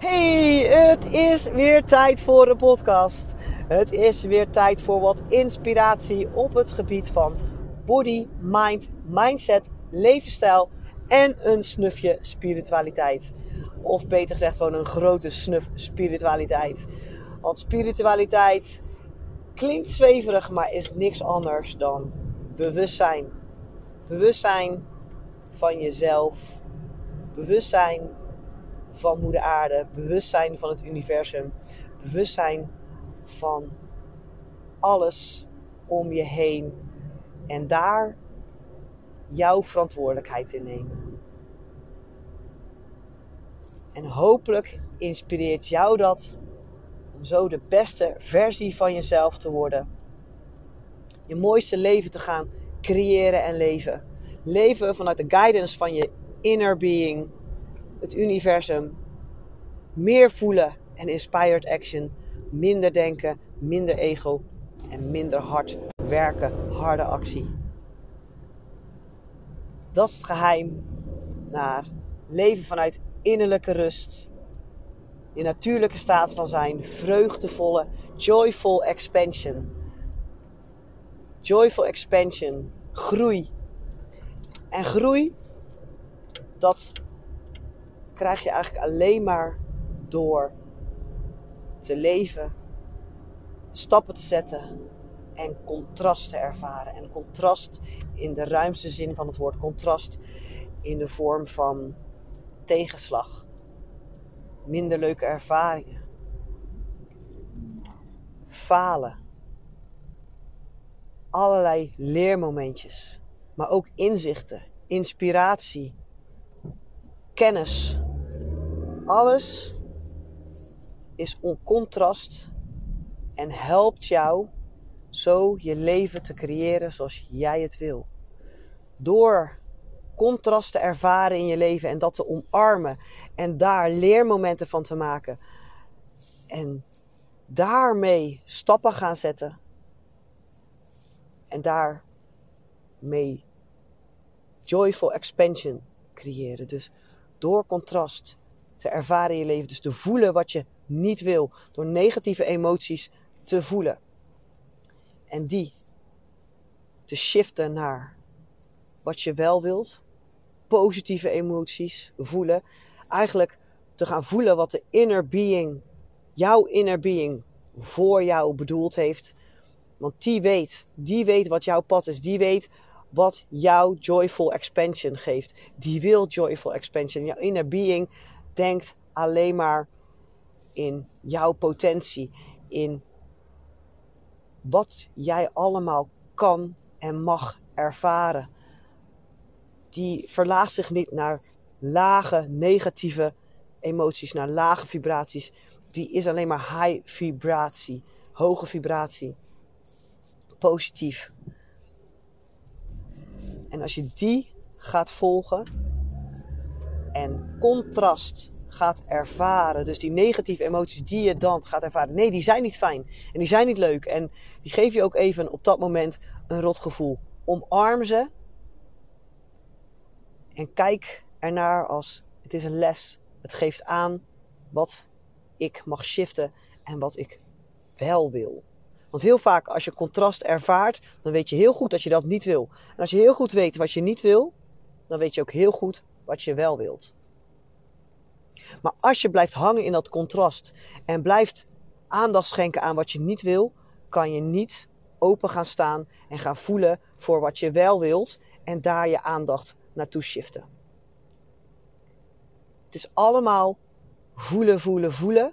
Hey, het is weer tijd voor een podcast. Het is weer tijd voor wat inspiratie op het gebied van body, mind, mindset, levensstijl en een snufje spiritualiteit. Of beter gezegd, gewoon een grote snuf spiritualiteit. Want spiritualiteit klinkt zweverig, maar is niks anders dan bewustzijn. Bewustzijn van jezelf. Bewustzijn van moeder aarde, bewustzijn van het universum, bewustzijn van alles om je heen en daar jouw verantwoordelijkheid in nemen. En hopelijk inspireert jou dat om zo de beste versie van jezelf te worden. Je mooiste leven te gaan creëren en leven. Leven vanuit de guidance van je inner being het universum. Meer voelen en inspired action. Minder denken, minder ego en minder hard werken, harde actie. Dat is het geheim naar leven vanuit innerlijke rust. In natuurlijke staat van zijn, vreugdevolle, joyful expansion. Joyful expansion, groei. En groei, dat krijg je eigenlijk alleen maar door te leven, stappen te zetten en contrast te ervaren. En contrast in de ruimste zin van het woord contrast in de vorm van tegenslag, minder leuke ervaringen, falen, allerlei leermomentjes, maar ook inzichten, inspiratie, kennis alles is on contrast en helpt jou zo je leven te creëren zoals jij het wil. Door contrast te ervaren in je leven en dat te omarmen en daar leermomenten van te maken en daarmee stappen gaan zetten en daarmee joyful expansion creëren. Dus door contrast te ervaren in je leven. Dus te voelen wat je niet wil. Door negatieve emoties te voelen. En die te shiften naar wat je wel wilt. Positieve emoties voelen. Eigenlijk te gaan voelen wat de inner being, jouw inner being, voor jou bedoeld heeft. Want die weet, die weet wat jouw pad is. Die weet wat jouw joyful expansion geeft. Die wil joyful expansion. Jouw inner being denkt alleen maar in jouw potentie, in wat jij allemaal kan en mag ervaren. Die verlaagt zich niet naar lage negatieve emoties, naar lage vibraties. Die is alleen maar high vibratie, hoge vibratie, positief. En als je die gaat volgen, en contrast gaat ervaren. Dus die negatieve emoties die je dan gaat ervaren. Nee, die zijn niet fijn. En die zijn niet leuk. En die geven je ook even op dat moment een rotgevoel. Omarm ze. En kijk ernaar als het is een les. Het geeft aan wat ik mag shiften en wat ik wel wil. Want heel vaak als je contrast ervaart, dan weet je heel goed dat je dat niet wil. En als je heel goed weet wat je niet wil, dan weet je ook heel goed wat je wel wilt. Maar als je blijft hangen in dat contrast en blijft aandacht schenken aan wat je niet wil, kan je niet open gaan staan en gaan voelen voor wat je wel wilt en daar je aandacht naartoe shiften. Het is allemaal voelen, voelen, voelen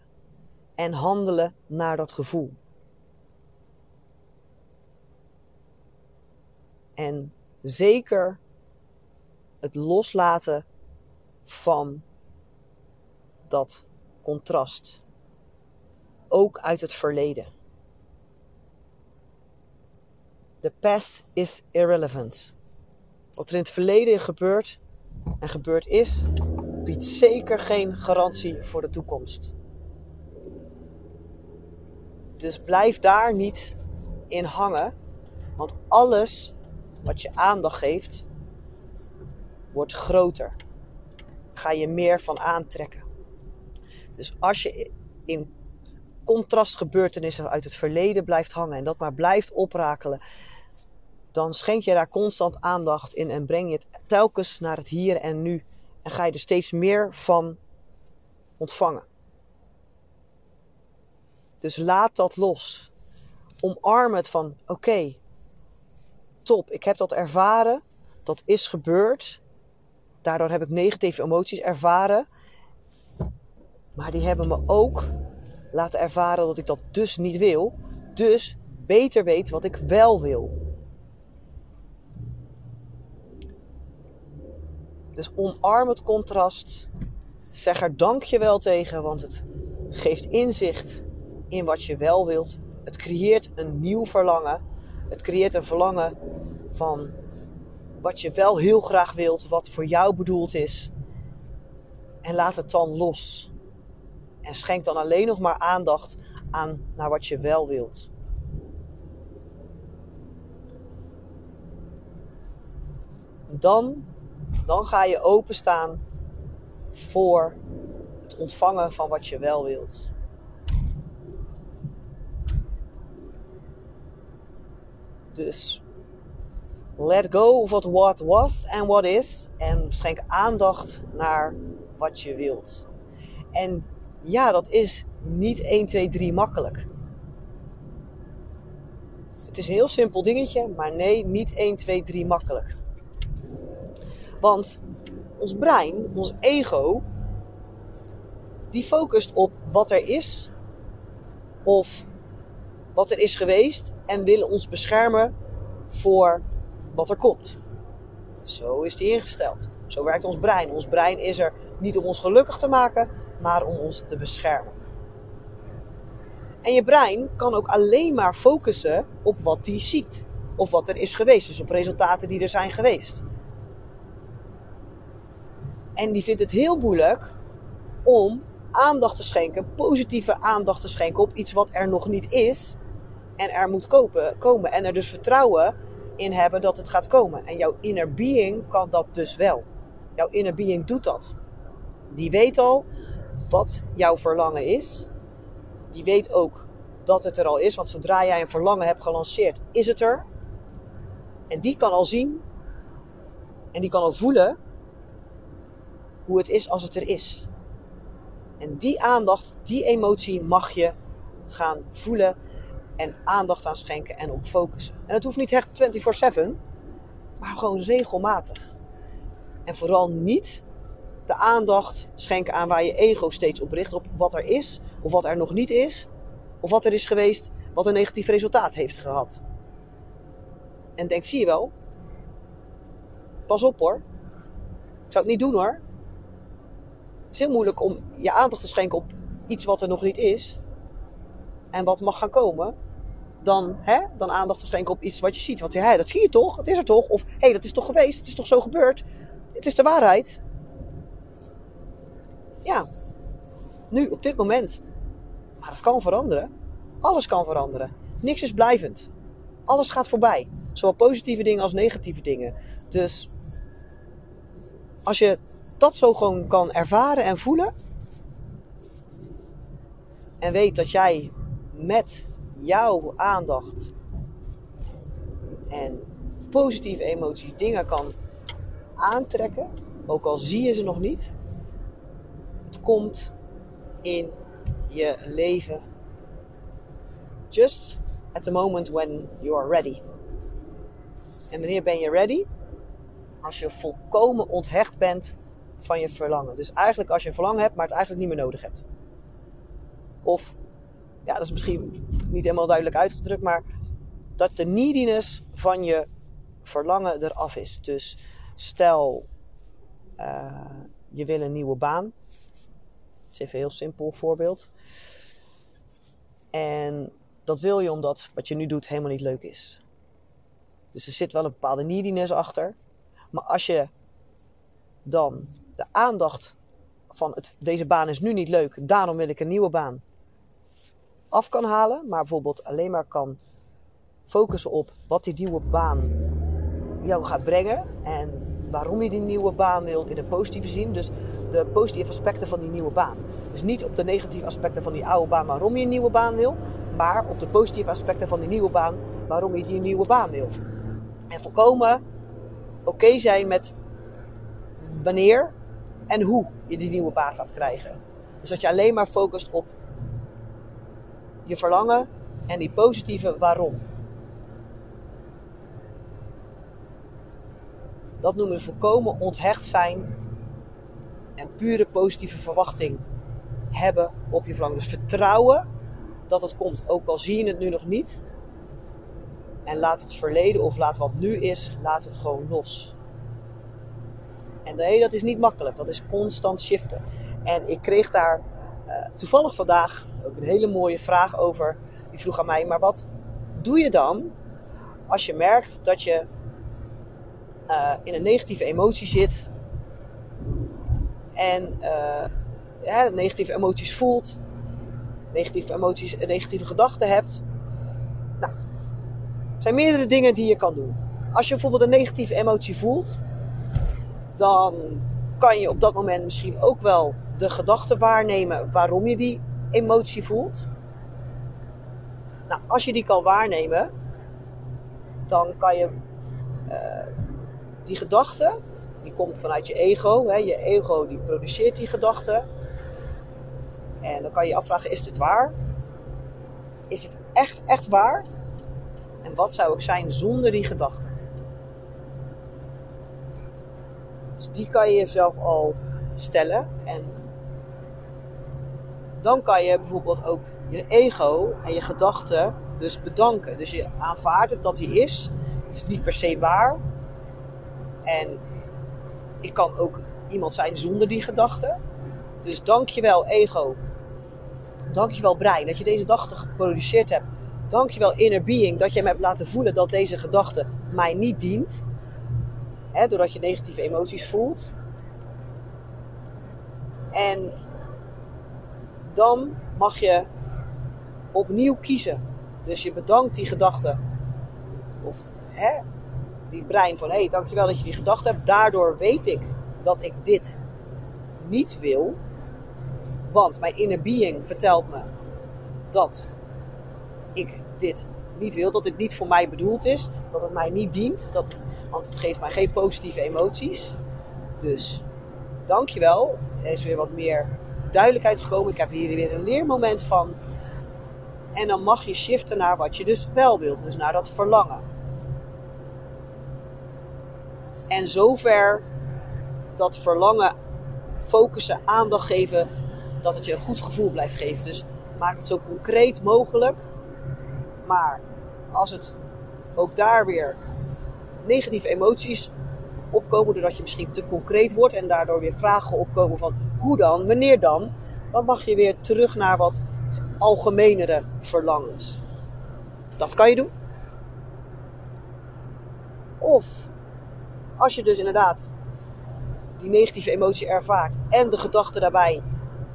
en handelen naar dat gevoel. En zeker het loslaten van dat contrast. Ook uit het verleden. The past is irrelevant. Wat er in het verleden gebeurt en gebeurd is, biedt zeker geen garantie voor de toekomst. Dus blijf daar niet in hangen, want alles wat je aandacht geeft, wordt groter. Ga je meer van aantrekken. Dus als je in contrastgebeurtenissen uit het verleden blijft hangen en dat maar blijft oprakelen, dan schenk je daar constant aandacht in en breng je het telkens naar het hier en nu. En ga je er steeds meer van ontvangen. Dus laat dat los. Omarm het van oké, top, ik heb dat ervaren, dat is gebeurd. Daardoor heb ik negatieve emoties ervaren. Maar die hebben me ook laten ervaren dat ik dat dus niet wil. Dus beter weet wat ik wel wil. Dus omarm het contrast. Zeg er dankjewel tegen, want het geeft inzicht in wat je wel wilt. Het creëert een nieuw verlangen. Het creëert een verlangen van wat je wel heel graag wilt, wat voor jou bedoeld is. En laat het dan los. En schenk dan alleen nog maar aandacht aan naar wat je wel wilt. Dan, dan ga je openstaan voor het ontvangen van wat je wel wilt. Dus let go of what was and what is. En schenk aandacht naar wat je wilt. En ja, dat is niet 1, 2, 3 makkelijk. Het is een heel simpel dingetje, maar nee, niet 1, 2, 3 makkelijk. Want ons brein, ons ego, die focust op wat er is of wat er is geweest en willen ons beschermen voor wat er komt. Zo is die ingesteld. Zo werkt ons brein. Ons brein is er niet om ons gelukkig te maken, maar om ons te beschermen. En je brein kan ook alleen maar focussen op wat hij ziet. Of wat er is geweest. Dus op resultaten die er zijn geweest. En die vindt het heel moeilijk om aandacht te schenken, positieve aandacht te schenken op iets wat er nog niet is. En er moet kopen, komen. En er dus vertrouwen in hebben dat het gaat komen. En jouw inner being kan dat dus wel. Jouw inner being doet dat. Die weet al wat jouw verlangen is. Die weet ook dat het er al is. Want zodra jij een verlangen hebt gelanceerd, is het er. En die kan al zien en die kan al voelen hoe het is als het er is. En die aandacht, die emotie mag je gaan voelen en aandacht aan schenken en op focussen. En dat hoeft niet echt 24/7, maar gewoon regelmatig. En vooral niet de aandacht schenken aan waar je ego steeds op richt, op wat er is of wat er nog niet is, of wat er is geweest wat een negatief resultaat heeft gehad. En denk, zie je wel, pas op hoor. Ik zou het niet doen hoor. Het is heel moeilijk om je aandacht te schenken op iets wat er nog niet is en wat mag gaan komen dan, hè, dan aandacht te schenken op iets wat je ziet. Want ja, dat zie je toch? Het is er toch? Of hé, hey, dat is toch geweest? Het is toch zo gebeurd? Het is de waarheid. Ja, nu, op dit moment. Maar het kan veranderen. Alles kan veranderen. Niks is blijvend. Alles gaat voorbij. Zowel positieve dingen als negatieve dingen. Dus als je dat zo gewoon kan ervaren en voelen. En weet dat jij met jouw aandacht en positieve emoties dingen kan aantrekken, ook al zie je ze nog niet. Het komt in je leven. Just at the moment when you are ready. En wanneer ben je ready? Als je volkomen onthecht bent van je verlangen. Dus eigenlijk als je een verlangen hebt, maar het eigenlijk niet meer nodig hebt. Of ja, dat is misschien niet helemaal duidelijk uitgedrukt, maar dat de neediness van je verlangen eraf is. Dus stel, uh, je wil een nieuwe baan. Dat is even een heel simpel voorbeeld. En dat wil je omdat wat je nu doet helemaal niet leuk is. Dus er zit wel een bepaalde neediness achter. Maar als je dan de aandacht van het, deze baan is nu niet leuk, daarom wil ik een nieuwe baan af kan halen, maar bijvoorbeeld alleen maar kan focussen op wat die nieuwe baan jou gaat brengen en waarom je die nieuwe baan wilt in een positieve zin. Dus de positieve aspecten van die nieuwe baan. Dus niet op de negatieve aspecten van die oude baan waarom je een nieuwe baan wil, maar op de positieve aspecten van die nieuwe baan waarom je die nieuwe baan wil. En volkomen oké zijn met wanneer en hoe je die nieuwe baan gaat krijgen. Dus dat je alleen maar focust op je verlangen en die positieve waarom. Dat noemen we volkomen onthecht zijn en pure positieve verwachting hebben op je verlangen. Dus vertrouwen dat het komt, ook al zie je het nu nog niet. En laat het verleden of laat wat nu is, laat het gewoon los. En nee, dat is niet makkelijk. Dat is constant shiften. En ik kreeg daar uh, toevallig vandaag ook een hele mooie vraag over. Die vroeg aan mij, maar wat doe je dan als je merkt dat je uh, in een negatieve emotie zit en ja, negatieve emoties voelt, negatieve emoties, negatieve gedachten hebt. Nou, er zijn meerdere dingen die je kan doen. Als je bijvoorbeeld een negatieve emotie voelt, dan kan je op dat moment misschien ook wel de gedachte waarnemen waarom je die emotie voelt. Nou, als je die kan waarnemen, dan kan je uh, die gedachte, die komt vanuit je ego. Hè? Je ego die produceert die gedachte. En dan kan je je afvragen, is dit waar? Is dit echt, echt waar? En wat zou ik zijn zonder die gedachte? Dus die kan je jezelf al stellen. En dan kan je bijvoorbeeld ook je ego en je gedachten dus bedanken. Dus je aanvaardt het dat die is. Het is niet per se waar. En ik kan ook iemand zijn zonder die gedachten. Dus dankjewel ego. Dankjewel brein dat je deze gedachte geproduceerd hebt. Dankjewel inner being dat je me hebt laten voelen dat deze gedachte mij niet dient. Doordat je negatieve emoties voelt. En dan mag je opnieuw kiezen. Dus je bedankt die gedachte. Of hè, die brein van hé, dankjewel dat je die gedachte hebt. Daardoor weet ik dat ik dit niet wil. Want mijn inner being vertelt me dat ik dit niet wil, dat dit niet voor mij bedoeld is, dat het mij niet dient, dat, want het geeft mij geen positieve emoties. Dus dankjewel. Er is weer wat meer duidelijkheid gekomen. Ik heb hier weer een leermoment van. En dan mag je shiften naar wat je dus wel wilt, dus naar dat verlangen. En zover dat verlangen focussen, aandacht geven, dat het je een goed gevoel blijft geven. Dus maak het zo concreet mogelijk. Maar als het ook daar weer negatieve emoties opkomen, doordat je misschien te concreet wordt en daardoor weer vragen opkomen van hoe dan, wanneer dan, dan mag je weer terug naar wat algemenere verlangens. Dat kan je doen. Of als je dus inderdaad die negatieve emotie ervaart en de gedachte daarbij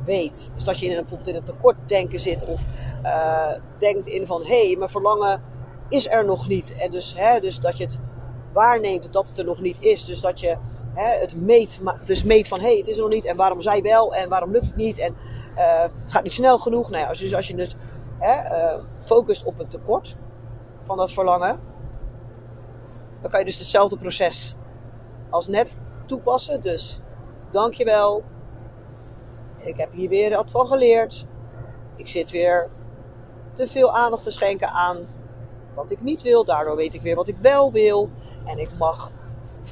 weet. Dus dat je in bijvoorbeeld in een tekortdenken zit of uh, denkt in van hé, hey, mijn verlangen is er nog niet. En dus, hè, dus dat je het waarneemt dat het er nog niet is. Dus dat je hè, het meet, dus meet van hé, hey, het is er nog niet en waarom zij wel en waarom lukt het niet en uh, het gaat niet snel genoeg. Nou ja, als, je, als je dus hè, uh, focust op het tekort van dat verlangen, dan kan je dus hetzelfde proces als net toepassen. Dus dankjewel. Ik heb hier weer wat van geleerd. Ik zit weer te veel aandacht te schenken aan wat ik niet wil. Daardoor weet ik weer wat ik wel wil. En ik mag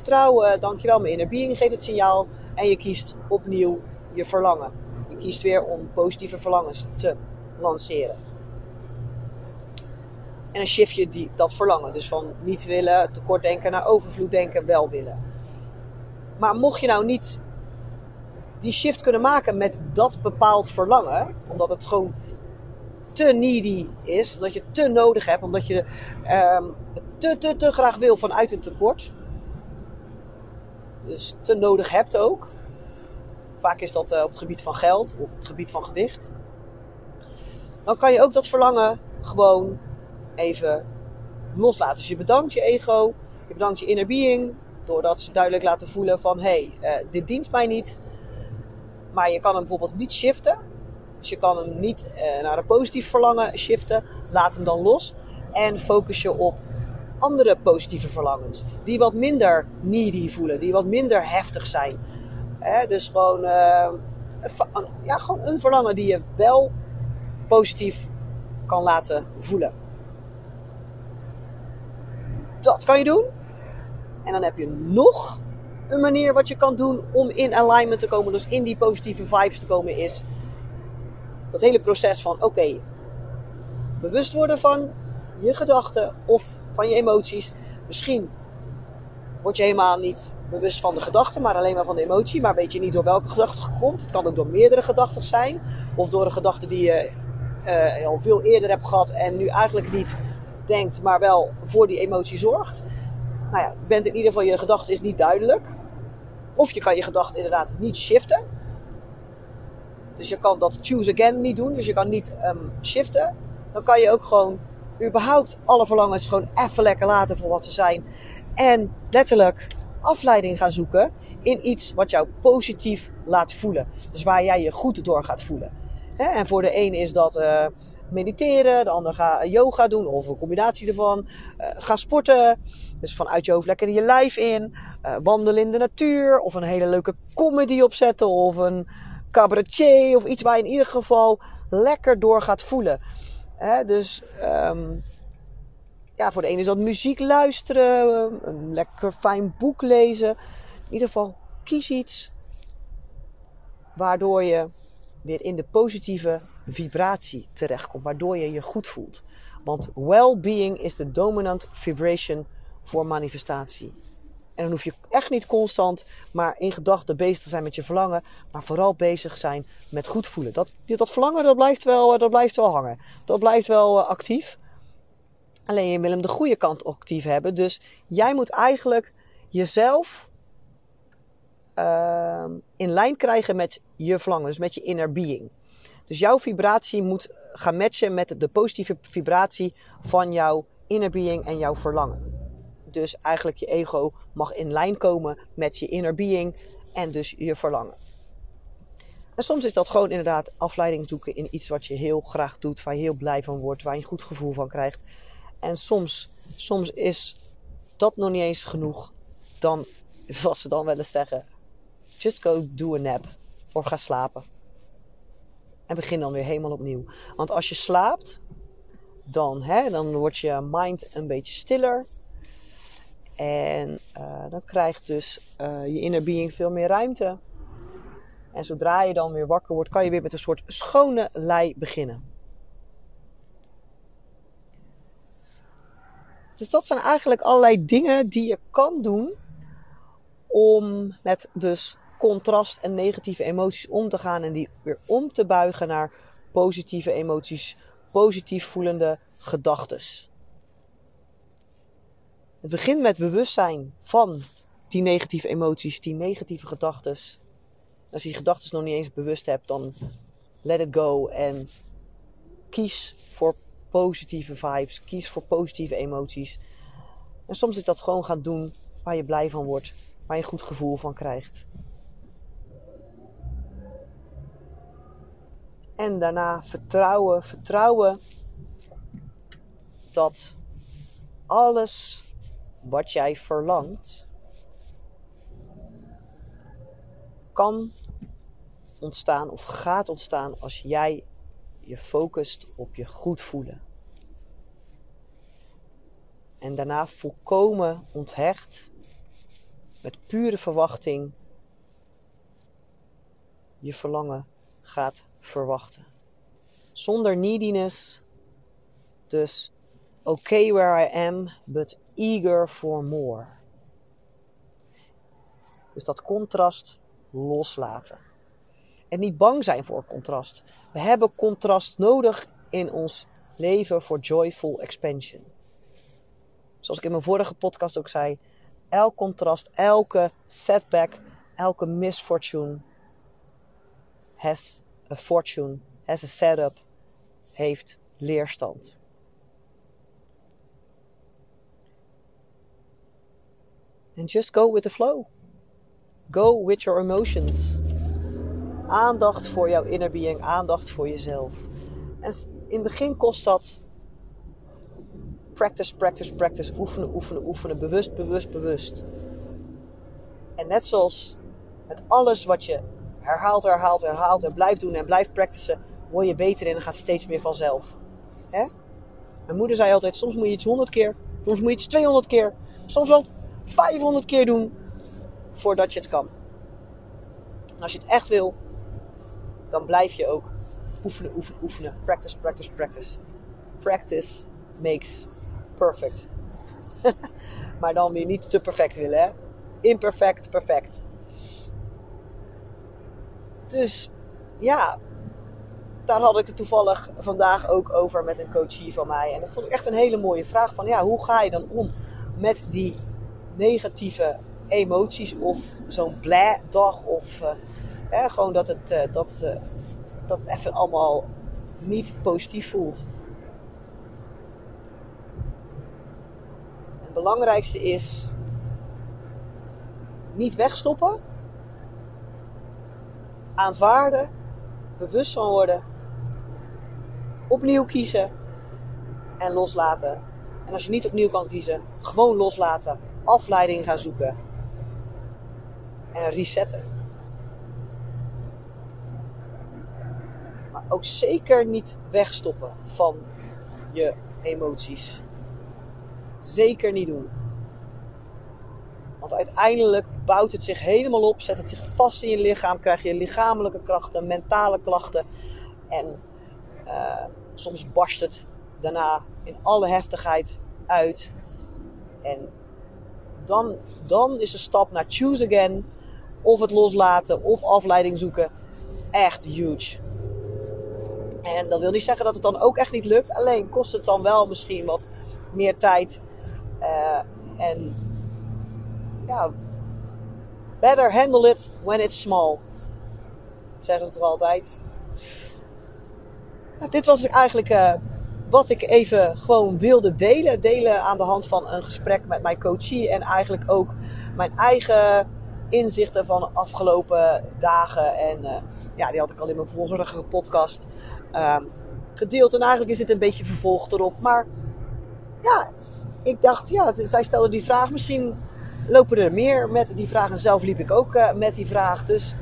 vertrouwen. Dankjewel, mijn inner being geeft het signaal. En je kiest opnieuw je verlangen. Je kiest weer om positieve verlangens te lanceren. En dan shift je die, dat verlangen. Dus van niet willen, tekort denken naar overvloed denken, wel willen. Maar mocht je nou niet die shift kunnen maken met dat bepaald verlangen, omdat het gewoon te needy is, omdat je het te nodig hebt, omdat je um, te, te, te graag wil vanuit een tekort. Dus te nodig hebt ook. Vaak is dat uh, op het gebied van geld of op het gebied van gewicht. Dan kan je ook dat verlangen gewoon even loslaten. Dus je bedankt je ego Je bedankt je inner being doordat ze duidelijk laten voelen van hé, hey, uh, dit dient mij niet. Maar je kan hem bijvoorbeeld niet shiften. Dus je kan hem niet uh, naar een positief verlangen shiften. Laat hem dan los. En focus je op andere positieve verlangens. Die wat minder needy voelen. Die wat minder heftig zijn. Dus gewoon, uh, ja, gewoon een verlangen die je wel positief kan laten voelen. Dat kan je doen. En dan heb je nog een manier wat je kan doen om in alignment te komen. Dus in die positieve vibes te komen is dat hele proces van oké, bewust worden van je gedachten of van je emoties. Misschien word je helemaal niet bewust van de gedachten, maar alleen maar van de emotie. Maar weet je niet door welke gedachte het komt. Het kan ook door meerdere gedachten zijn. Of door een gedachte die je uh, al veel eerder hebt gehad en nu eigenlijk niet denkt, maar wel voor die emotie zorgt. Nou ja, bent in ieder geval, je gedachte is niet duidelijk. Of je kan je gedachte inderdaad niet shiften. Dus je kan dat choose again niet doen. Dus je kan niet um, shiften. Dan kan je ook gewoon überhaupt alle verlangens gewoon even lekker laten voor wat ze zijn. En letterlijk afleiding gaan zoeken in iets wat jou positief laat voelen. Dus waar jij je goed door gaat voelen. En voor de een is dat uh, mediteren, de ander gaat yoga doen of een combinatie ervan. Uh, ga sporten, dus vanuit je hoofd lekker je lijf in. Wandelen in de natuur of een hele leuke comedy opzetten of een cabaretier of iets waar je in ieder geval lekker door gaat voelen. Dus um, ja, voor de ene is dat muziek luisteren, een lekker fijn boek lezen. In ieder geval kies iets waardoor je weer in de positieve vibratie terechtkomt, waardoor je je goed voelt. Want well-being is de dominant vibration voor manifestatie. En dan hoef je echt niet constant maar in gedachten bezig te zijn met je verlangen, maar vooral bezig zijn met goed voelen. Dat, dat verlangen dat blijft, wel, dat blijft wel hangen. Dat blijft wel uh, actief. Alleen je wil hem de goede kant actief hebben. Dus jij moet eigenlijk jezelf uh, in lijn krijgen met je verlangen, dus met je inner being. Dus jouw vibratie moet gaan matchen met de positieve vibratie van jouw inner being en jouw verlangen. Dus eigenlijk je ego mag in lijn komen met je inner being en dus je verlangen. En soms is dat gewoon inderdaad afleiding zoeken in iets wat je heel graag doet, waar je heel blij van wordt, waar je een goed gevoel van krijgt. En soms, soms is dat nog niet eens genoeg. Dan, wat ze dan wel zeggen, just go do a nap. Of ga slapen. En begin dan weer helemaal opnieuw. Want als je slaapt, dan, hè, dan wordt je mind een beetje stiller. En uh, dan krijgt dus uh, je inner being veel meer ruimte. En zodra je dan weer wakker wordt, kan je weer met een soort schone lei beginnen. Dus dat zijn eigenlijk allerlei dingen die je kan doen om met dus contrast en negatieve emoties om te gaan en die weer om te buigen naar positieve emoties, positief voelende gedachtes. Het begint met bewustzijn van die negatieve emoties, die negatieve gedachten. Als je die gedachten nog niet eens bewust hebt, dan let it go en kies voor positieve vibes, kies voor positieve emoties. En soms is dat gewoon gaan doen waar je blij van wordt, waar je een goed gevoel van krijgt. En daarna vertrouwen, vertrouwen dat alles wat jij verlangt kan ontstaan of gaat ontstaan als jij je focust op je goed voelen. En daarna volkomen onthecht, met pure verwachting, je verlangen gaat verwachten. Zonder neediness, dus okay where I am, but eager for more. Dus dat contrast loslaten. En niet bang zijn voor contrast. We hebben contrast nodig in ons leven voor joyful expansion. Zoals ik in mijn vorige podcast ook zei, elk contrast, elke setback, elke misfortune has a fortune, has a setup, heeft leerstand. And just go with the flow. Go with your emotions. Aandacht voor jouw inner being, aandacht voor jezelf. En in het begin kost dat practice, practice, practice. Oefenen, oefenen, oefenen. Bewust, bewust, bewust. En net zoals met alles wat je herhaalt, herhaalt, herhaalt en blijft doen en blijft practicen, word je beter in en gaat steeds meer vanzelf. Mijn moeder zei altijd: soms moet je iets 100 keer, soms moet je iets 200 keer, soms wel 500 keer doen voordat je het kan. En als je het echt wil, dan blijf je ook oefenen, oefenen, oefenen. Practice, practice, practice. Practice makes perfect. maar dan weer niet te perfect willen, hè? Imperfect, perfect. Dus ja, daar had ik het toevallig vandaag ook over met een coachie van mij. En dat vond ik echt een hele mooie vraag. Van ja, hoe ga je dan om met die negatieve emoties of zo'n blij dag of uh, gewoon dat het, uh, dat, uh, dat even allemaal niet positief voelt. Het belangrijkste is niet wegstoppen, aanvaarden, bewust van worden, opnieuw kiezen. En loslaten. En als je niet opnieuw kan kiezen, gewoon loslaten, afleiding gaan zoeken en resetten. Maar ook zeker niet wegstoppen van je emoties. Zeker niet doen. Want uiteindelijk bouwt het zich helemaal op, zet het zich vast in je lichaam, krijg je lichamelijke krachten, mentale klachten. En uh, soms barst het daarna in alle heftigheid uit. En dan, dan is de stap naar choose again, of het loslaten, of afleiding zoeken, echt huge. En dat wil niet zeggen dat het dan ook echt niet lukt, alleen kost het dan wel misschien wat meer tijd. Uh, en ja, better handle it when it's small. Zeggen ze toch altijd. Nou, dit was eigenlijk uh, wat ik even gewoon wilde delen. Delen aan de hand van een gesprek met mijn coachie. En eigenlijk ook mijn eigen inzichten van de afgelopen dagen. En uh, ja, die had ik al in mijn vorige podcast uh, gedeeld. En eigenlijk is dit een beetje vervolgd erop. Maar ja, ik dacht, ja, zij stelde die vraag. Misschien lopen er meer met die vraag. En zelf liep ik ook uh, met die vraag. Dus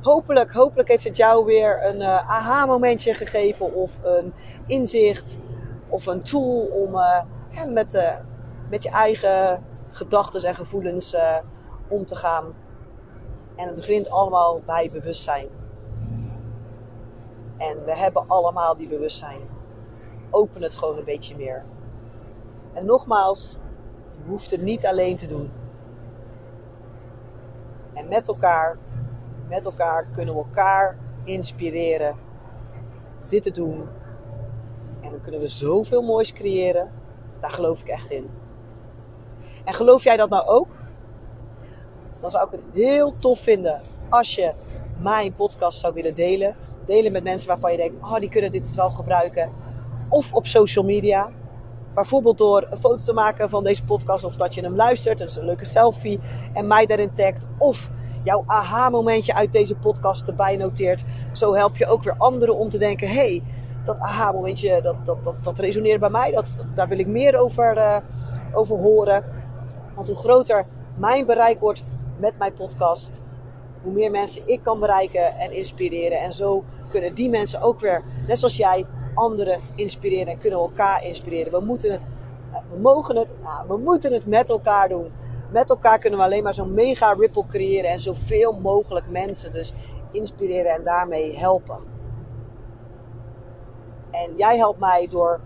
hopelijk, hopelijk heeft het jou weer een uh, aha-momentje gegeven. Of een inzicht. Of een tool om ja, met, uh, met je eigen gedachten en gevoelens om te gaan. En het begint allemaal bij bewustzijn. En we hebben allemaal die bewustzijn. Open het gewoon een beetje meer. En nogmaals, je hoeft het niet alleen te doen. En met elkaar, met elkaar kunnen we elkaar inspireren dit te doen. En dan kunnen we zoveel moois creëren. Daar geloof ik echt in. En geloof jij dat nou ook? Dan zou ik het heel tof vinden als je mijn podcast zou willen delen. Delen met mensen waarvan je denkt, oh die kunnen dit wel gebruiken. Of op social media. Bijvoorbeeld door een foto te maken van deze podcast of dat je hem luistert. Is een leuke selfie en mij daarin tagt. Of jouw aha-momentje uit deze podcast erbij noteert. Zo help je ook weer anderen om te denken: hey, dat aha-momentje dat, dat, dat, dat resoneert bij mij. Dat, daar wil ik meer over, uh, over horen. Want hoe groter mijn bereik wordt met mijn podcast, hoe meer mensen ik kan bereiken en inspireren. En zo kunnen die mensen ook weer, net zoals jij, anderen inspireren en kunnen elkaar inspireren. We moeten het, we mogen het, nou, we moeten het met elkaar doen. Met elkaar kunnen we alleen maar zo'n mega ripple creëren en zoveel mogelijk mensen dus inspireren en daarmee helpen. En jij helpt mij door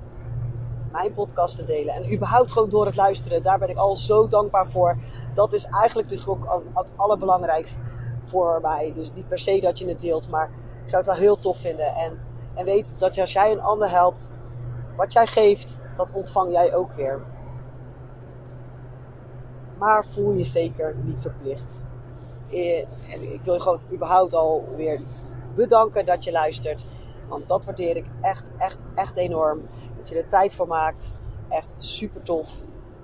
mijn podcast te delen en überhaupt gewoon door het luisteren. Daar ben ik al zo dankbaar voor. Dat is eigenlijk dus ook het allerbelangrijkste voor mij. Dus niet per se dat je het deelt, maar ik zou het wel heel tof vinden. En en weet dat als jij een ander helpt, wat jij geeft, dat ontvang jij ook weer. Maar voel je zeker niet verplicht. Eh, en ik wil je gewoon überhaupt alweer bedanken dat je luistert. Want dat waardeer ik echt, echt, echt enorm. Dat je er tijd voor maakt. Echt super tof.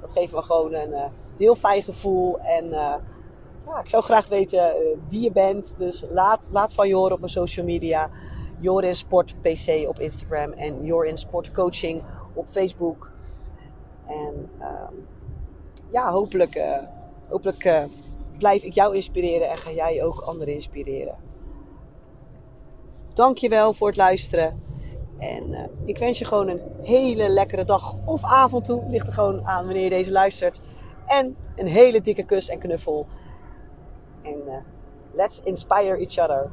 Dat geeft me gewoon een, eh, heel fijn gevoel. En ja, ik zou graag weten wie je bent. Dus laat, laat van je horen op mijn social media. Jorin Sport PC op Instagram en Jorin Sport Coaching op Facebook. En ehm, ja, hopelijk, hopelijk blijf ik jou inspireren en ga jij ook anderen inspireren. Dankjewel voor het luisteren. En uh, ik wens je gewoon een hele lekkere dag of avond toe. Ligt er gewoon aan wanneer je deze luistert. En een hele dikke kus en knuffel. En let's inspire each other.